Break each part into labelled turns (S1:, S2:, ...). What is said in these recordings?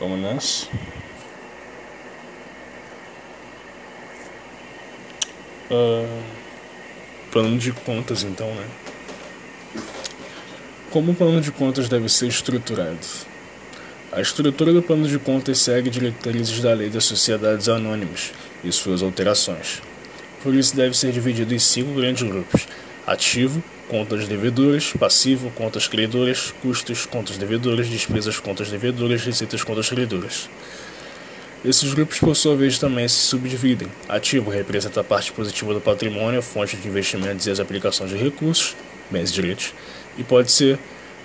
S1: Vamos nessa. Uh, plano de contas, então, né? Como o plano de contas deve ser estruturado? A estrutura do plano de contas segue diretrizes da Lei das Sociedades Anônimas e suas alterações. Por isso, deve ser dividido em cinco grandes grupos: ativo, contas devedoras, passivo, contas credoras, custos, contas devedoras, despesas, contas devedoras, receitas, contas credoras. Esses grupos, por sua vez, também se subdividem. Ativo representa a parte positiva do patrimônio, fonte de investimentos e as aplicações de recursos, bens e direitos, e pode ser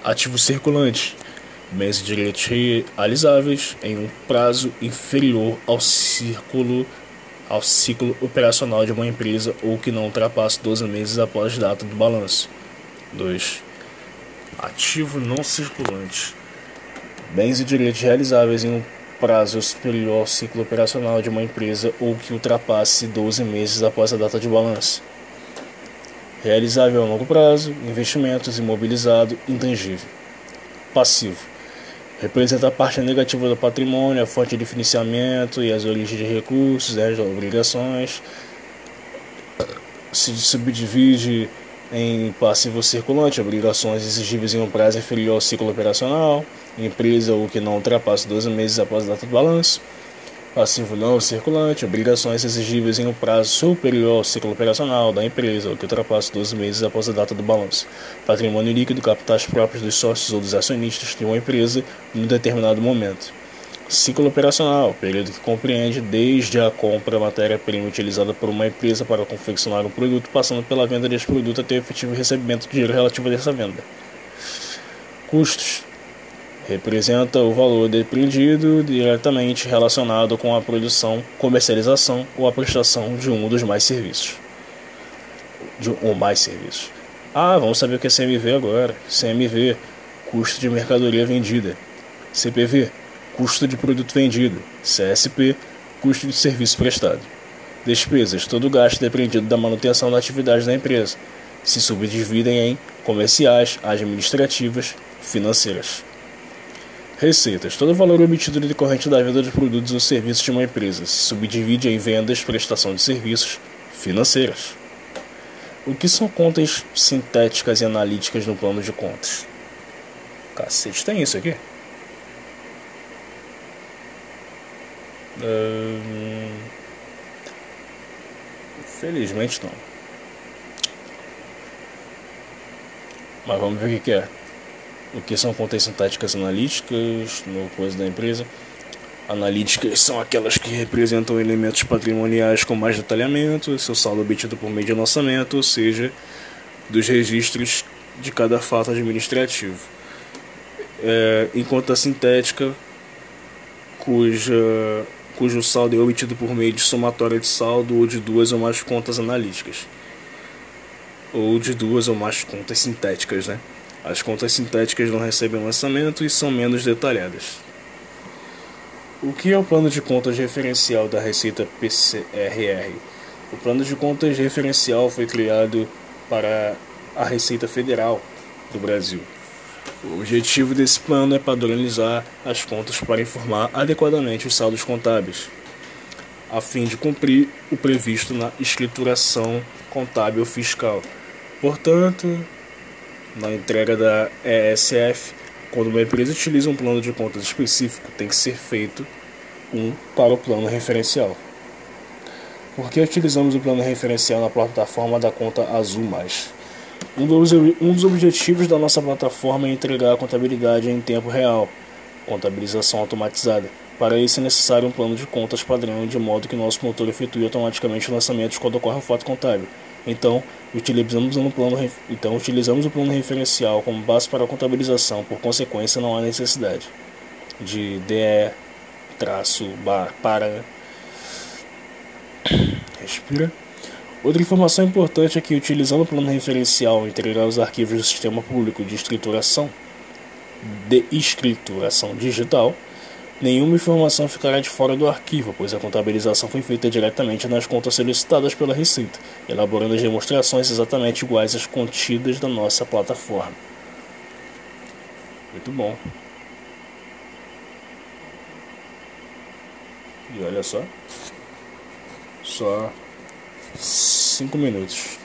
S1: ativo circulante, bens e direitos realizáveis em um prazo inferior ao círculo ao ciclo operacional de uma empresa ou que não ultrapasse 12 meses após a data do balanço. 2. Ativo não circulante. Bens e direitos realizáveis em um prazo superior ao ciclo operacional de uma empresa ou que ultrapasse 12 meses após a data de balanço. Realizável a longo prazo, investimentos imobilizado, intangível. Passivo representa a parte negativa do patrimônio, a fonte de financiamento e as origens de recursos, as obrigações. Se subdivide em passivo circulante, obrigações exigíveis em um prazo inferior ao ciclo operacional, empresa ou que não ultrapasse 12 meses após a data do balanço passivo não circulante, obrigações exigíveis em um prazo superior ao ciclo operacional da empresa, ou que ultrapasse 12 meses após a data do balanço, patrimônio líquido, capitais próprios dos sócios ou dos acionistas de uma empresa em um determinado momento. Ciclo operacional, período que compreende desde a compra da matéria-prima utilizada por uma empresa para confeccionar um produto, passando pela venda deste produto até o efetivo recebimento de dinheiro relativo a essa venda. Custos representa o valor depreendido diretamente relacionado com a produção, comercialização ou a prestação de um dos mais serviços. De um mais serviços. Ah, vamos saber o que é CMV agora. CMV, custo de mercadoria vendida. CPV, custo de produto vendido. CSP, custo de serviço prestado. Despesas, todo gasto depreendido da manutenção da atividade da empresa. Se subdividem em comerciais, administrativas, financeiras. Receitas. Todo valor obtido decorrente da venda de produtos ou serviços de uma empresa se subdivide em vendas, prestação de serviços, financeiras. O que são contas sintéticas e analíticas no plano de contas? Cacete, tem isso aqui? Hum... Felizmente não. Mas vamos ver o que é o que são contas sintáticas analíticas no coisa da empresa. Analíticas são aquelas que representam elementos patrimoniais com mais detalhamento, seu saldo obtido por meio de lançamento, ou seja, dos registros de cada fato administrativo. É, enquanto a sintética, cuja, cujo saldo é obtido por meio de somatória de saldo ou de duas ou mais contas analíticas, ou de duas ou mais contas sintéticas, né? As contas sintéticas não recebem lançamento e são menos detalhadas. O que é o plano de contas referencial da Receita PCRR? O plano de contas referencial foi criado para a Receita Federal do Brasil. O objetivo desse plano é padronizar as contas para informar adequadamente os saldos contábeis, a fim de cumprir o previsto na escrituração contábil fiscal. Portanto, na entrega da ESF, quando uma empresa utiliza um plano de contas específico, tem que ser feito um para o plano referencial. Por que utilizamos o plano referencial na plataforma da conta Azul Mais? Um dos, um dos objetivos da nossa plataforma é entregar a contabilidade em tempo real, contabilização automatizada. Para isso é necessário um plano de contas padrão, de modo que nosso motor efetue automaticamente lançamentos quando ocorre um fato contábil. Então, utilizamos, um plano, então, utilizamos o plano referencial como base para a contabilização, por consequência, não há necessidade de DE traço bar para. Respira. Outra informação importante é que, utilizando o plano referencial, entregar os arquivos do sistema público de escrituração, de escrituração digital, Nenhuma informação ficará de fora do arquivo, pois a contabilização foi feita diretamente nas contas solicitadas pela Receita, elaborando as demonstrações exatamente iguais às contidas da nossa plataforma. Muito bom. E olha só. Só 5 minutos.